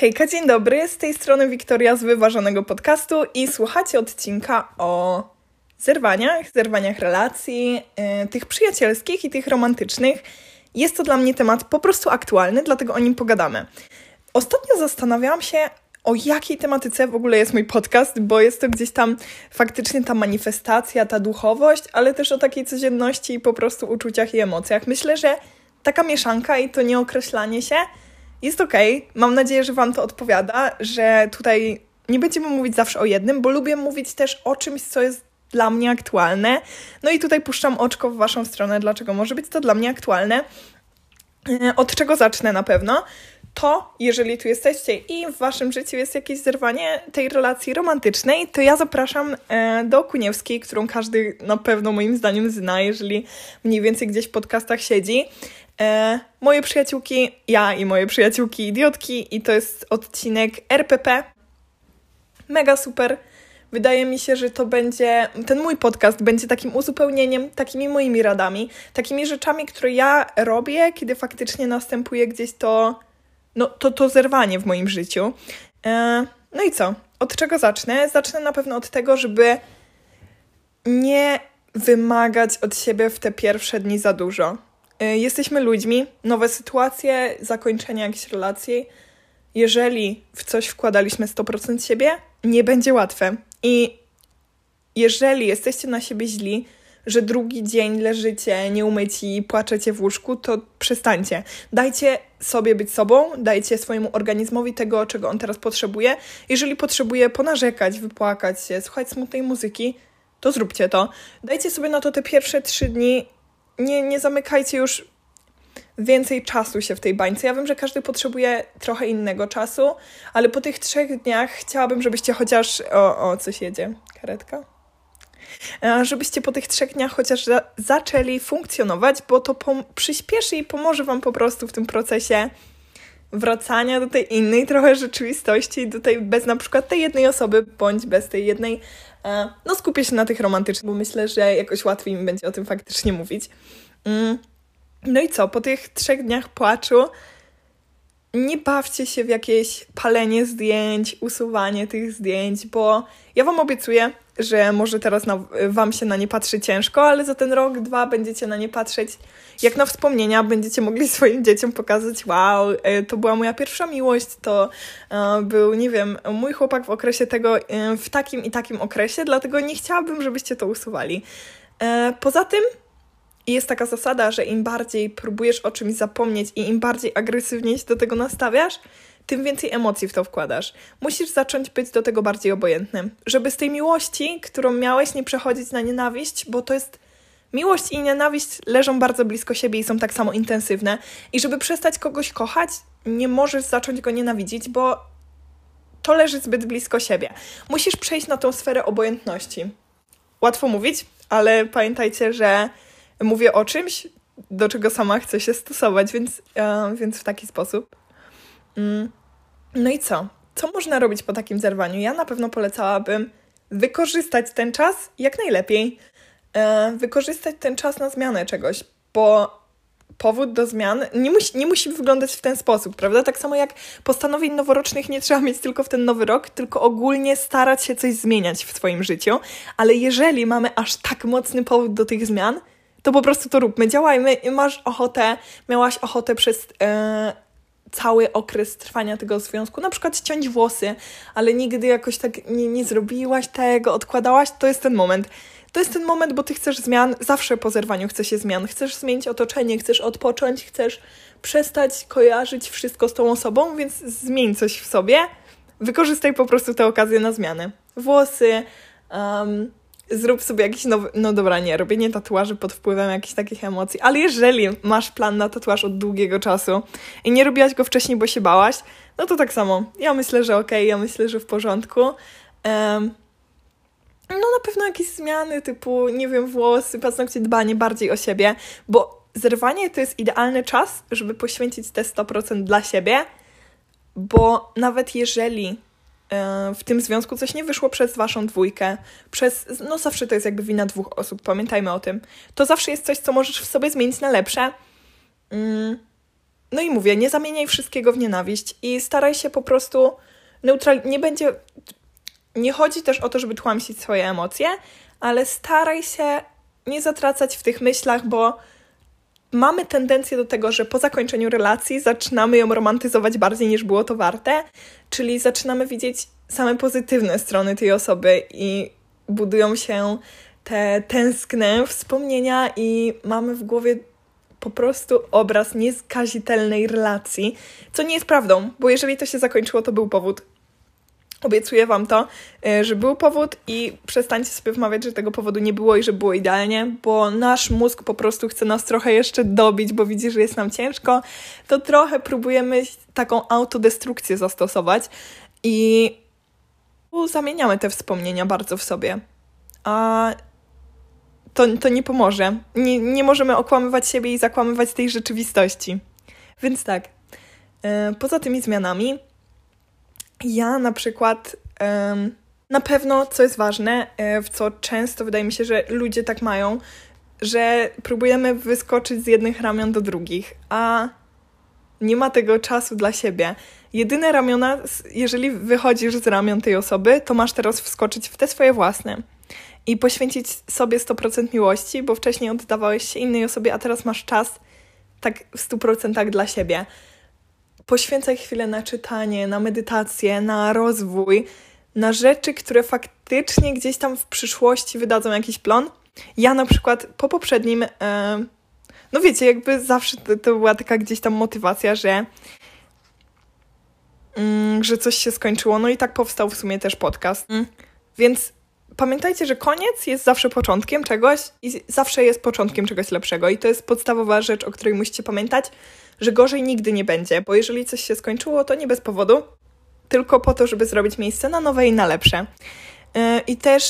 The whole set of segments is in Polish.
Hejka, dzień dobry, z tej strony Wiktoria z Wyważonego Podcastu i słuchacie odcinka o zerwaniach, zerwaniach relacji, yy, tych przyjacielskich i tych romantycznych. Jest to dla mnie temat po prostu aktualny, dlatego o nim pogadamy. Ostatnio zastanawiałam się, o jakiej tematyce w ogóle jest mój podcast, bo jest to gdzieś tam faktycznie ta manifestacja, ta duchowość, ale też o takiej codzienności i po prostu uczuciach i emocjach. Myślę, że taka mieszanka i to nieokreślanie się jest. Okay. Mam nadzieję, że Wam to odpowiada, że tutaj nie będziemy mówić zawsze o jednym, bo lubię mówić też o czymś, co jest dla mnie aktualne. No i tutaj puszczam oczko w Waszą stronę, dlaczego może być to dla mnie aktualne. E, od czego zacznę na pewno? To, jeżeli tu jesteście i w waszym życiu jest jakieś zerwanie tej relacji romantycznej, to ja zapraszam e, do Kuniewskiej, którą każdy na pewno moim zdaniem zna, jeżeli mniej więcej gdzieś w podcastach siedzi. E, moje przyjaciółki, ja i moje przyjaciółki idiotki i to jest odcinek RPP. Mega super. Wydaje mi się, że to będzie, ten mój podcast będzie takim uzupełnieniem, takimi moimi radami, takimi rzeczami, które ja robię, kiedy faktycznie następuje gdzieś to, no, to, to zerwanie w moim życiu. E, no i co? Od czego zacznę? Zacznę na pewno od tego, żeby nie wymagać od siebie w te pierwsze dni za dużo. Y, jesteśmy ludźmi, nowe sytuacje, zakończenie jakiejś relacji. Jeżeli w coś wkładaliśmy 100% siebie, nie będzie łatwe. I jeżeli jesteście na siebie źli, że drugi dzień leżycie nieumyci i płaczecie w łóżku, to przestańcie. Dajcie sobie być sobą, dajcie swojemu organizmowi tego, czego on teraz potrzebuje. Jeżeli potrzebuje ponarzekać, wypłakać się, słuchać smutnej muzyki, to zróbcie to. Dajcie sobie na to te pierwsze trzy dni nie, nie zamykajcie już więcej czasu się w tej bańce. Ja wiem, że każdy potrzebuje trochę innego czasu, ale po tych trzech dniach chciałabym, żebyście chociaż. O, o coś jedzie. Karetka? E, żebyście po tych trzech dniach chociaż za zaczęli funkcjonować, bo to przyspieszy i pomoże Wam po prostu w tym procesie wracania do tej innej trochę rzeczywistości, do tej bez na przykład tej jednej osoby, bądź bez tej jednej no skupię się na tych romantycznych, bo myślę, że jakoś łatwiej mi będzie o tym faktycznie mówić. Mm. No i co, po tych trzech dniach płaczu nie bawcie się w jakieś palenie zdjęć, usuwanie tych zdjęć, bo ja Wam obiecuję, że może teraz na, Wam się na nie patrzy ciężko, ale za ten rok, dwa będziecie na nie patrzeć jak na wspomnienia, będziecie mogli swoim dzieciom pokazać, wow, e, to była moja pierwsza miłość, to e, był, nie wiem, mój chłopak w okresie tego, e, w takim i takim okresie, dlatego nie chciałabym, żebyście to usuwali. Poza tym, jest taka zasada, że im bardziej próbujesz o czymś zapomnieć i im bardziej agresywnie się do tego nastawiasz, tym więcej emocji w to wkładasz. Musisz zacząć być do tego bardziej obojętnym, żeby z tej miłości, którą miałeś, nie przechodzić na nienawiść, bo to jest. Miłość i nienawiść leżą bardzo blisko siebie i są tak samo intensywne. I żeby przestać kogoś kochać, nie możesz zacząć go nienawidzić, bo to leży zbyt blisko siebie. Musisz przejść na tą sferę obojętności. Łatwo mówić, ale pamiętajcie, że mówię o czymś, do czego sama chcę się stosować, więc, e, więc w taki sposób. Mm. No i co? Co można robić po takim zerwaniu? Ja na pewno polecałabym wykorzystać ten czas jak najlepiej. E, wykorzystać ten czas na zmianę czegoś, bo powód do zmian nie musi, nie musi wyglądać w ten sposób, prawda? Tak samo jak postanowień noworocznych nie trzeba mieć tylko w ten nowy rok, tylko ogólnie starać się coś zmieniać w swoim życiu, ale jeżeli mamy aż tak mocny powód do tych zmian, to po prostu to róbmy, działajmy. Masz ochotę, miałaś ochotę przez e, cały okres trwania tego związku, na przykład ściąć włosy, ale nigdy jakoś tak nie, nie zrobiłaś tego, odkładałaś, to jest ten moment. To jest ten moment, bo ty chcesz zmian, zawsze po zerwaniu chce się zmian. Chcesz zmienić otoczenie, chcesz odpocząć, chcesz przestać kojarzyć wszystko z tą osobą, więc zmień coś w sobie. Wykorzystaj po prostu tę okazję na zmianę. Włosy, um, zrób sobie jakiś nowy, no dobra, nie, robienie tatuaży pod wpływem jakichś takich emocji, ale jeżeli masz plan na tatuaż od długiego czasu i nie robiłaś go wcześniej, bo się bałaś, no to tak samo. Ja myślę, że okej, okay, ja myślę, że w porządku. Um, no na pewno jakieś zmiany typu, nie wiem, włosy, paznokcie, dbanie bardziej o siebie, bo zerwanie to jest idealny czas, żeby poświęcić te 100% dla siebie, bo nawet jeżeli w tym związku coś nie wyszło przez waszą dwójkę, przez, no zawsze to jest jakby wina dwóch osób, pamiętajmy o tym. To zawsze jest coś, co możesz w sobie zmienić na lepsze. Mm. no i mówię, nie zamieniaj wszystkiego w nienawiść i staraj się po prostu neutralnie, nie będzie, nie chodzi też o to, żeby tłamsić swoje emocje, ale staraj się nie zatracać w tych myślach, bo mamy tendencję do tego, że po zakończeniu relacji zaczynamy ją romantyzować bardziej niż było to warte, czyli zaczynamy widzieć same pozytywne strony tej osoby i budują się te tęskne wspomnienia i mamy w głowie po prostu obraz nieskazitelnej relacji, co nie jest prawdą, bo jeżeli to się zakończyło, to był powód. Obiecuję Wam to, y, że był powód i przestańcie sobie wmawiać, że tego powodu nie było i że było idealnie, bo nasz mózg po prostu chce nas trochę jeszcze dobić, bo widzi, że jest nam ciężko, to trochę próbujemy taką autodestrukcję zastosować i zamieniamy te wspomnienia bardzo w sobie. A to, to nie pomoże. Nie, nie możemy okłamywać siebie i zakłamywać tej rzeczywistości. Więc tak, e, poza tymi zmianami, ja na przykład na pewno, co jest ważne, e, w co często wydaje mi się, że ludzie tak mają, że próbujemy wyskoczyć z jednych ramion do drugich, a nie ma tego czasu dla siebie. Jedyne ramiona, jeżeli wychodzisz z ramion tej osoby, to masz teraz wskoczyć w te swoje własne i poświęcić sobie 100% miłości, bo wcześniej oddawałeś się innej osobie, a teraz masz czas tak w 100% dla siebie. Poświęcaj chwilę na czytanie, na medytację, na rozwój, na rzeczy, które faktycznie gdzieś tam w przyszłości wydadzą jakiś plon. Ja na przykład po poprzednim, e, no wiecie, jakby zawsze to, to, była taka gdzieś tam motywacja, że, mm, że coś się skończyło. No i tak powstał w sumie też podcast. Mm. Więc pamiętajcie, że koniec jest zawsze początkiem czegoś i zawsze jest początkiem czegoś lepszego. I to jest podstawowa rzecz, o której musicie pamiętać, że gorzej nigdy nie będzie, bo jeżeli coś się skończyło, to nie bez powodu, tylko po to, żeby zrobić miejsce na nowe i na lepsze. Yy, I też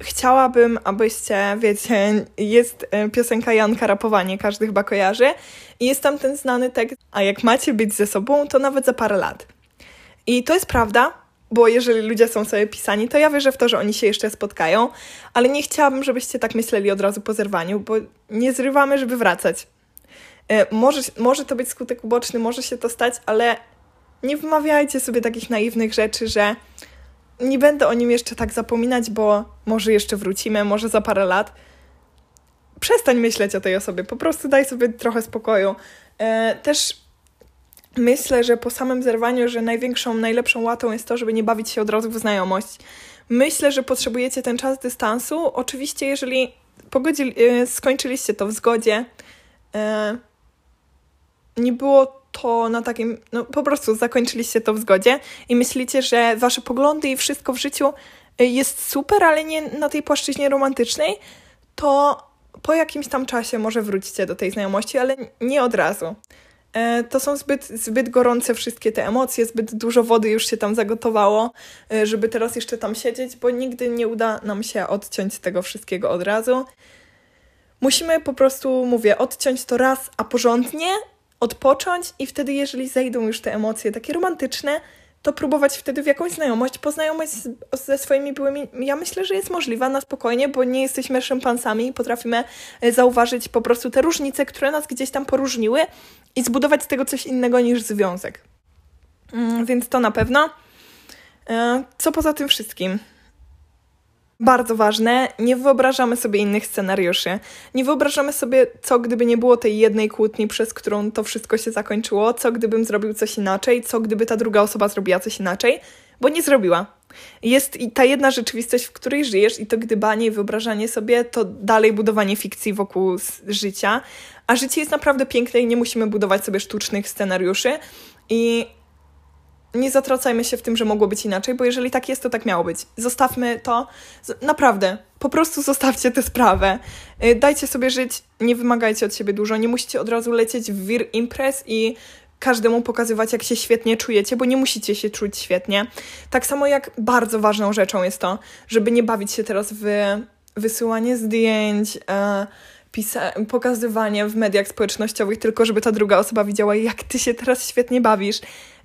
chciałabym, abyście, wiecie, jest yy, piosenka Janka Rapowanie, każdy chyba kojarzy, i jest tam ten znany tekst, a jak macie być ze sobą, to nawet za parę lat. I to jest prawda, bo jeżeli ludzie są sobie pisani, to ja wierzę w to, że oni się jeszcze spotkają, ale nie chciałabym, żebyście tak myśleli od razu po zerwaniu, bo nie zrywamy, żeby wracać. E, może, może to być skutek uboczny, może się to stać, ale nie wmawiajcie sobie takich naiwnych rzeczy, że nie będę o nim jeszcze tak zapominać, bo może jeszcze wrócimy, może za parę lat. Przestań myśleć o tej osobie, po prostu daj sobie trochę spokoju. E, też myślę, że po samym zerwaniu, że największą, najlepszą łatą jest to, żeby nie bawić się od razu w znajomość. Myślę, że potrzebujecie ten czas dystansu. Oczywiście, jeżeli pogodzi, yy, skończyliście to w zgodzie, yy, nie było to na takim, no po prostu zakończyliście to w zgodzie i myślicie, że wasze poglądy i wszystko w życiu y, jest super, ale nie na tej płaszczyźnie romantycznej, to po jakimś tam czasie może wrócicie do tej znajomości, ale nie od razu. E, to są zbyt, zbyt gorące wszystkie te emocje, zbyt dużo wody już się tam zagotowało, e, żeby teraz jeszcze tam siedzieć, bo nigdy nie uda nam się odciąć tego wszystkiego od razu. Musimy po prostu, mówię, odciąć to raz, a porządnie, odpocząć i wtedy, jeżeli zejdą już te emocje takie romantyczne, to próbować wtedy w jakąś znajomość, poznajomość ze swoimi byłymi. Ja myślę, że jest możliwa na spokojnie, bo nie jesteśmy szympansami i potrafimy e, zauważyć po prostu te różnice, które nas gdzieś tam poróżniły i zbudować z tego coś innego niż związek. Mm, więc to na pewno. E, co poza tym wszystkim? Bardzo ważne, nie wyobrażamy sobie innych scenariuszy. Nie wyobrażamy sobie, co gdyby nie było tej jednej kłótni, przez którą to wszystko się zakończyło, co gdybym zrobił coś inaczej, co gdyby ta druga osoba zrobiła coś inaczej, bo nie zrobiła. Jest i ta jedna rzeczywistość, w której żyjesz, i to gdybanie i wyobrażanie sobie, to dalej budowanie fikcji wokół życia. A życie jest naprawdę piękne i nie musimy budować sobie sztucznych scenariuszy. I nie zatracajmy się w tym, że mogło być inaczej, bo jeżeli tak jest, to tak miało być. Zostawmy to. Naprawdę, po prostu zostawcie tę sprawę. Y, dajcie sobie żyć, nie wymagajcie od siebie dużo, nie musicie od razu lecieć w wir imprez i każdemu pokazywać, jak się świetnie czujecie, bo nie musicie się czuć świetnie. Tak samo jak bardzo ważną rzeczą jest to, żeby nie bawić się teraz w wysyłanie zdjęć, e, pisa- pokazywanie w mediach społecznościowych, tylko żeby ta druga osoba widziała, jak ty się teraz świetnie bawisz.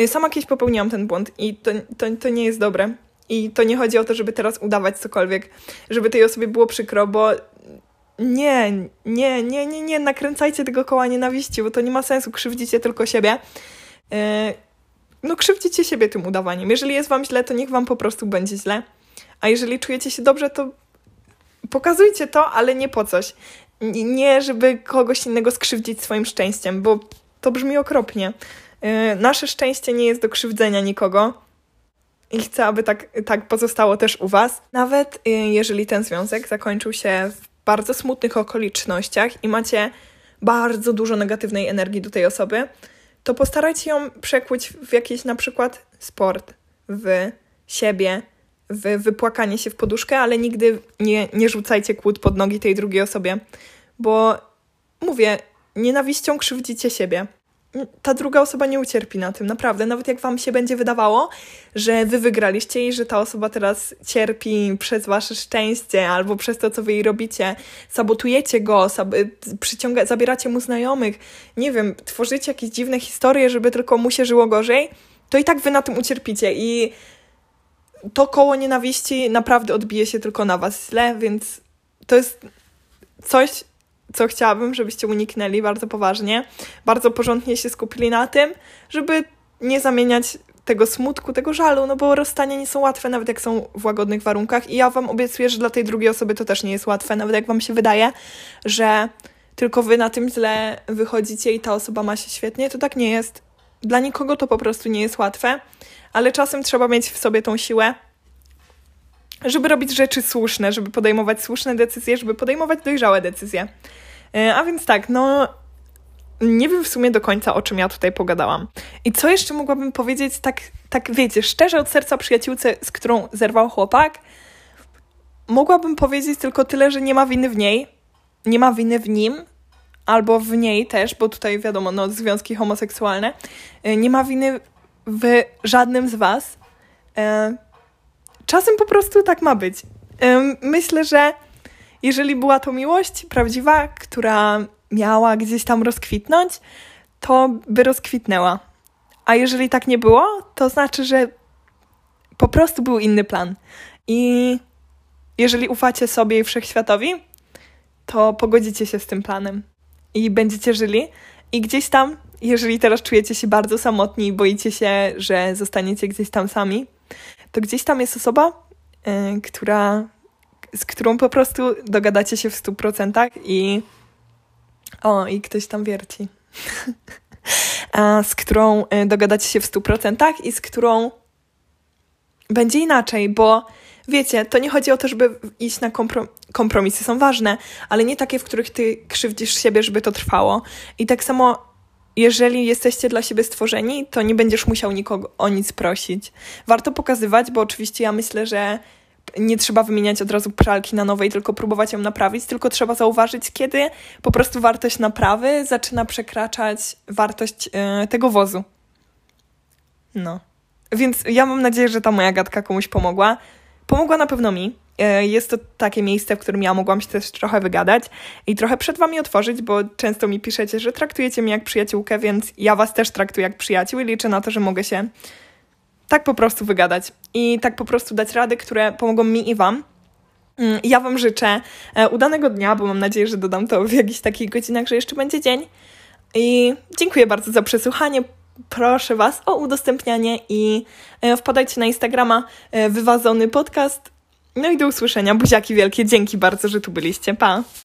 Y, sama kiedyś popełniłam ten błąd i to, to, to nie jest dobre. I to nie chodzi o to, żeby teraz udawać cokolwiek, żeby tej osobie było przykro, bo nie, nie, nie, nie, nie nakręcajcie tego koła nienawiści, bo to nie ma sensu, krzywdzicie tylko siebie. Yy, no krzywdzicie siebie tym udawaniem. Jeżeli jest wam źle, to niech wam po prostu będzie źle. A jeżeli czujecie się dobrze, to pokazujcie to, ale nie po coś. Nie, żeby kogoś innego skrzywdzić swoim szczęściem, bo to brzmi okropnie. Yy, nasze szczęście nie jest do krzywdzenia nikogo. I chcę, aby tak, tak pozostało też u Was. Nawet yy, jeżeli ten związek zakończył się w bardzo smutnych okolicznościach i macie bardzo dużo negatywnej energii do tej osoby, to postarajcie ją przekuć w jakiś na przykład sport, w siebie, w wypłakanie się w poduszkę, ale nigdy nie, nie rzucajcie kłód pod nogi tej drugiej osobie, bo mówię, nienawiścią krzywdzicie siebie. Ta druga osoba nie ucierpi na tym, naprawdę. Nawet jak wam się będzie wydawało, że wy wygraliście i że ta osoba teraz cierpi przez wasze szczęście albo przez to, co wy jej robicie, sabotujecie go, sab przyciąga zabieracie mu znajomych, nie wiem, tworzycie jakieś dziwne historie, żeby tylko mu się żyło gorzej, to i tak wy na tym ucierpicie i to koło nienawiści naprawdę odbije się tylko na was źle, więc to jest coś, co chciałabym, żebyście uniknęli bardzo poważnie, bardzo porządnie się skupili na tym, żeby nie zamieniać tego smutku, tego żalu, no bo rozstania nie są łatwe, nawet jak są w łagodnych warunkach. I ja Wam obiecuję, że dla tej drugiej osoby to też nie jest łatwe, nawet jak Wam się wydaje, że tylko Wy na tym źle wychodzicie i ta osoba ma się świetnie, to tak nie jest. Dla nikogo to po prostu nie jest łatwe ale czasem trzeba mieć w sobie tą siłę, żeby robić rzeczy słuszne, żeby podejmować słuszne decyzje, żeby podejmować dojrzałe decyzje. E, a więc tak, no nie wiem w sumie do końca, o czym ja tutaj pogadałam. I co jeszcze mogłabym powiedzieć, tak, tak wiecie, szczerze od serca przyjaciółce, z którą zerwał chłopak, mogłabym powiedzieć tylko tyle, że nie ma winy w niej, nie ma winy w nim, albo w niej też, bo tutaj wiadomo, no, związki homoseksualne, e, nie ma winy w żadnym z Was. E, czasem po prostu tak ma być. E, myślę, że jeżeli była to miłość prawdziwa, która miała gdzieś tam rozkwitnąć, to by rozkwitnęła. A jeżeli tak nie było, to znaczy, że po prostu był inny plan. I jeżeli ufacie sobie i wszechświatowi, to pogodzicie się z tym planem i będziecie żyli. I gdzieś tam jeżeli teraz czujecie się bardzo samotni i boicie się, że zostaniecie gdzieś tam sami, to gdzieś tam jest osoba, yy, która, z którą po prostu dogadacie się w 100% i o, i ktoś tam wierci. Z którą y, dogadacie się w 100% i z którą będzie inaczej, bo wiecie, to nie chodzi o to, żeby iść na komprom kompromisy, są ważne, ale nie takie, w których ty krzywdzisz siebie, żeby to trwało. I tak samo jeżeli jesteście dla siebie stworzeni, to nie będziesz musiał nikogo o nic prosić. Warto pokazywać, bo oczywiście ja myślę, że nie trzeba wymieniać od razu pralki na nowej, tylko próbować ją naprawić, tylko trzeba zauważyć, kiedy po prostu wartość naprawy zaczyna przekraczać wartość yy, tego wozu. No. Więc ja mam nadzieję, że ta moja gadka komuś pomogła. Pomogła na pewno mi. E, jest to takie miejsce, w którym ja mogłam się też trochę wygadać i trochę przed Wami otworzyć, bo często mi piszecie, że traktujecie mnie jak przyjaciółkę, więc ja Was też traktuję jak przyjaciół i liczę na to, że mogę się tak po prostu wygadać i tak po prostu dać rady, które pomogą mi i Wam. Mm, ja Wam życzę e, udanego dnia, bo mam nadzieję, że dodam to w jakichś takich godzinach, że jeszcze będzie dzień. I dziękuję bardzo za przesłuchanie. Proszę Was o udostępnianie i e, wpadajcie na Instagrama Wywazony Podcast no i do usłyszenia. Buziaki wielkie. Dzięki bardzo, że tu byliście. Pa!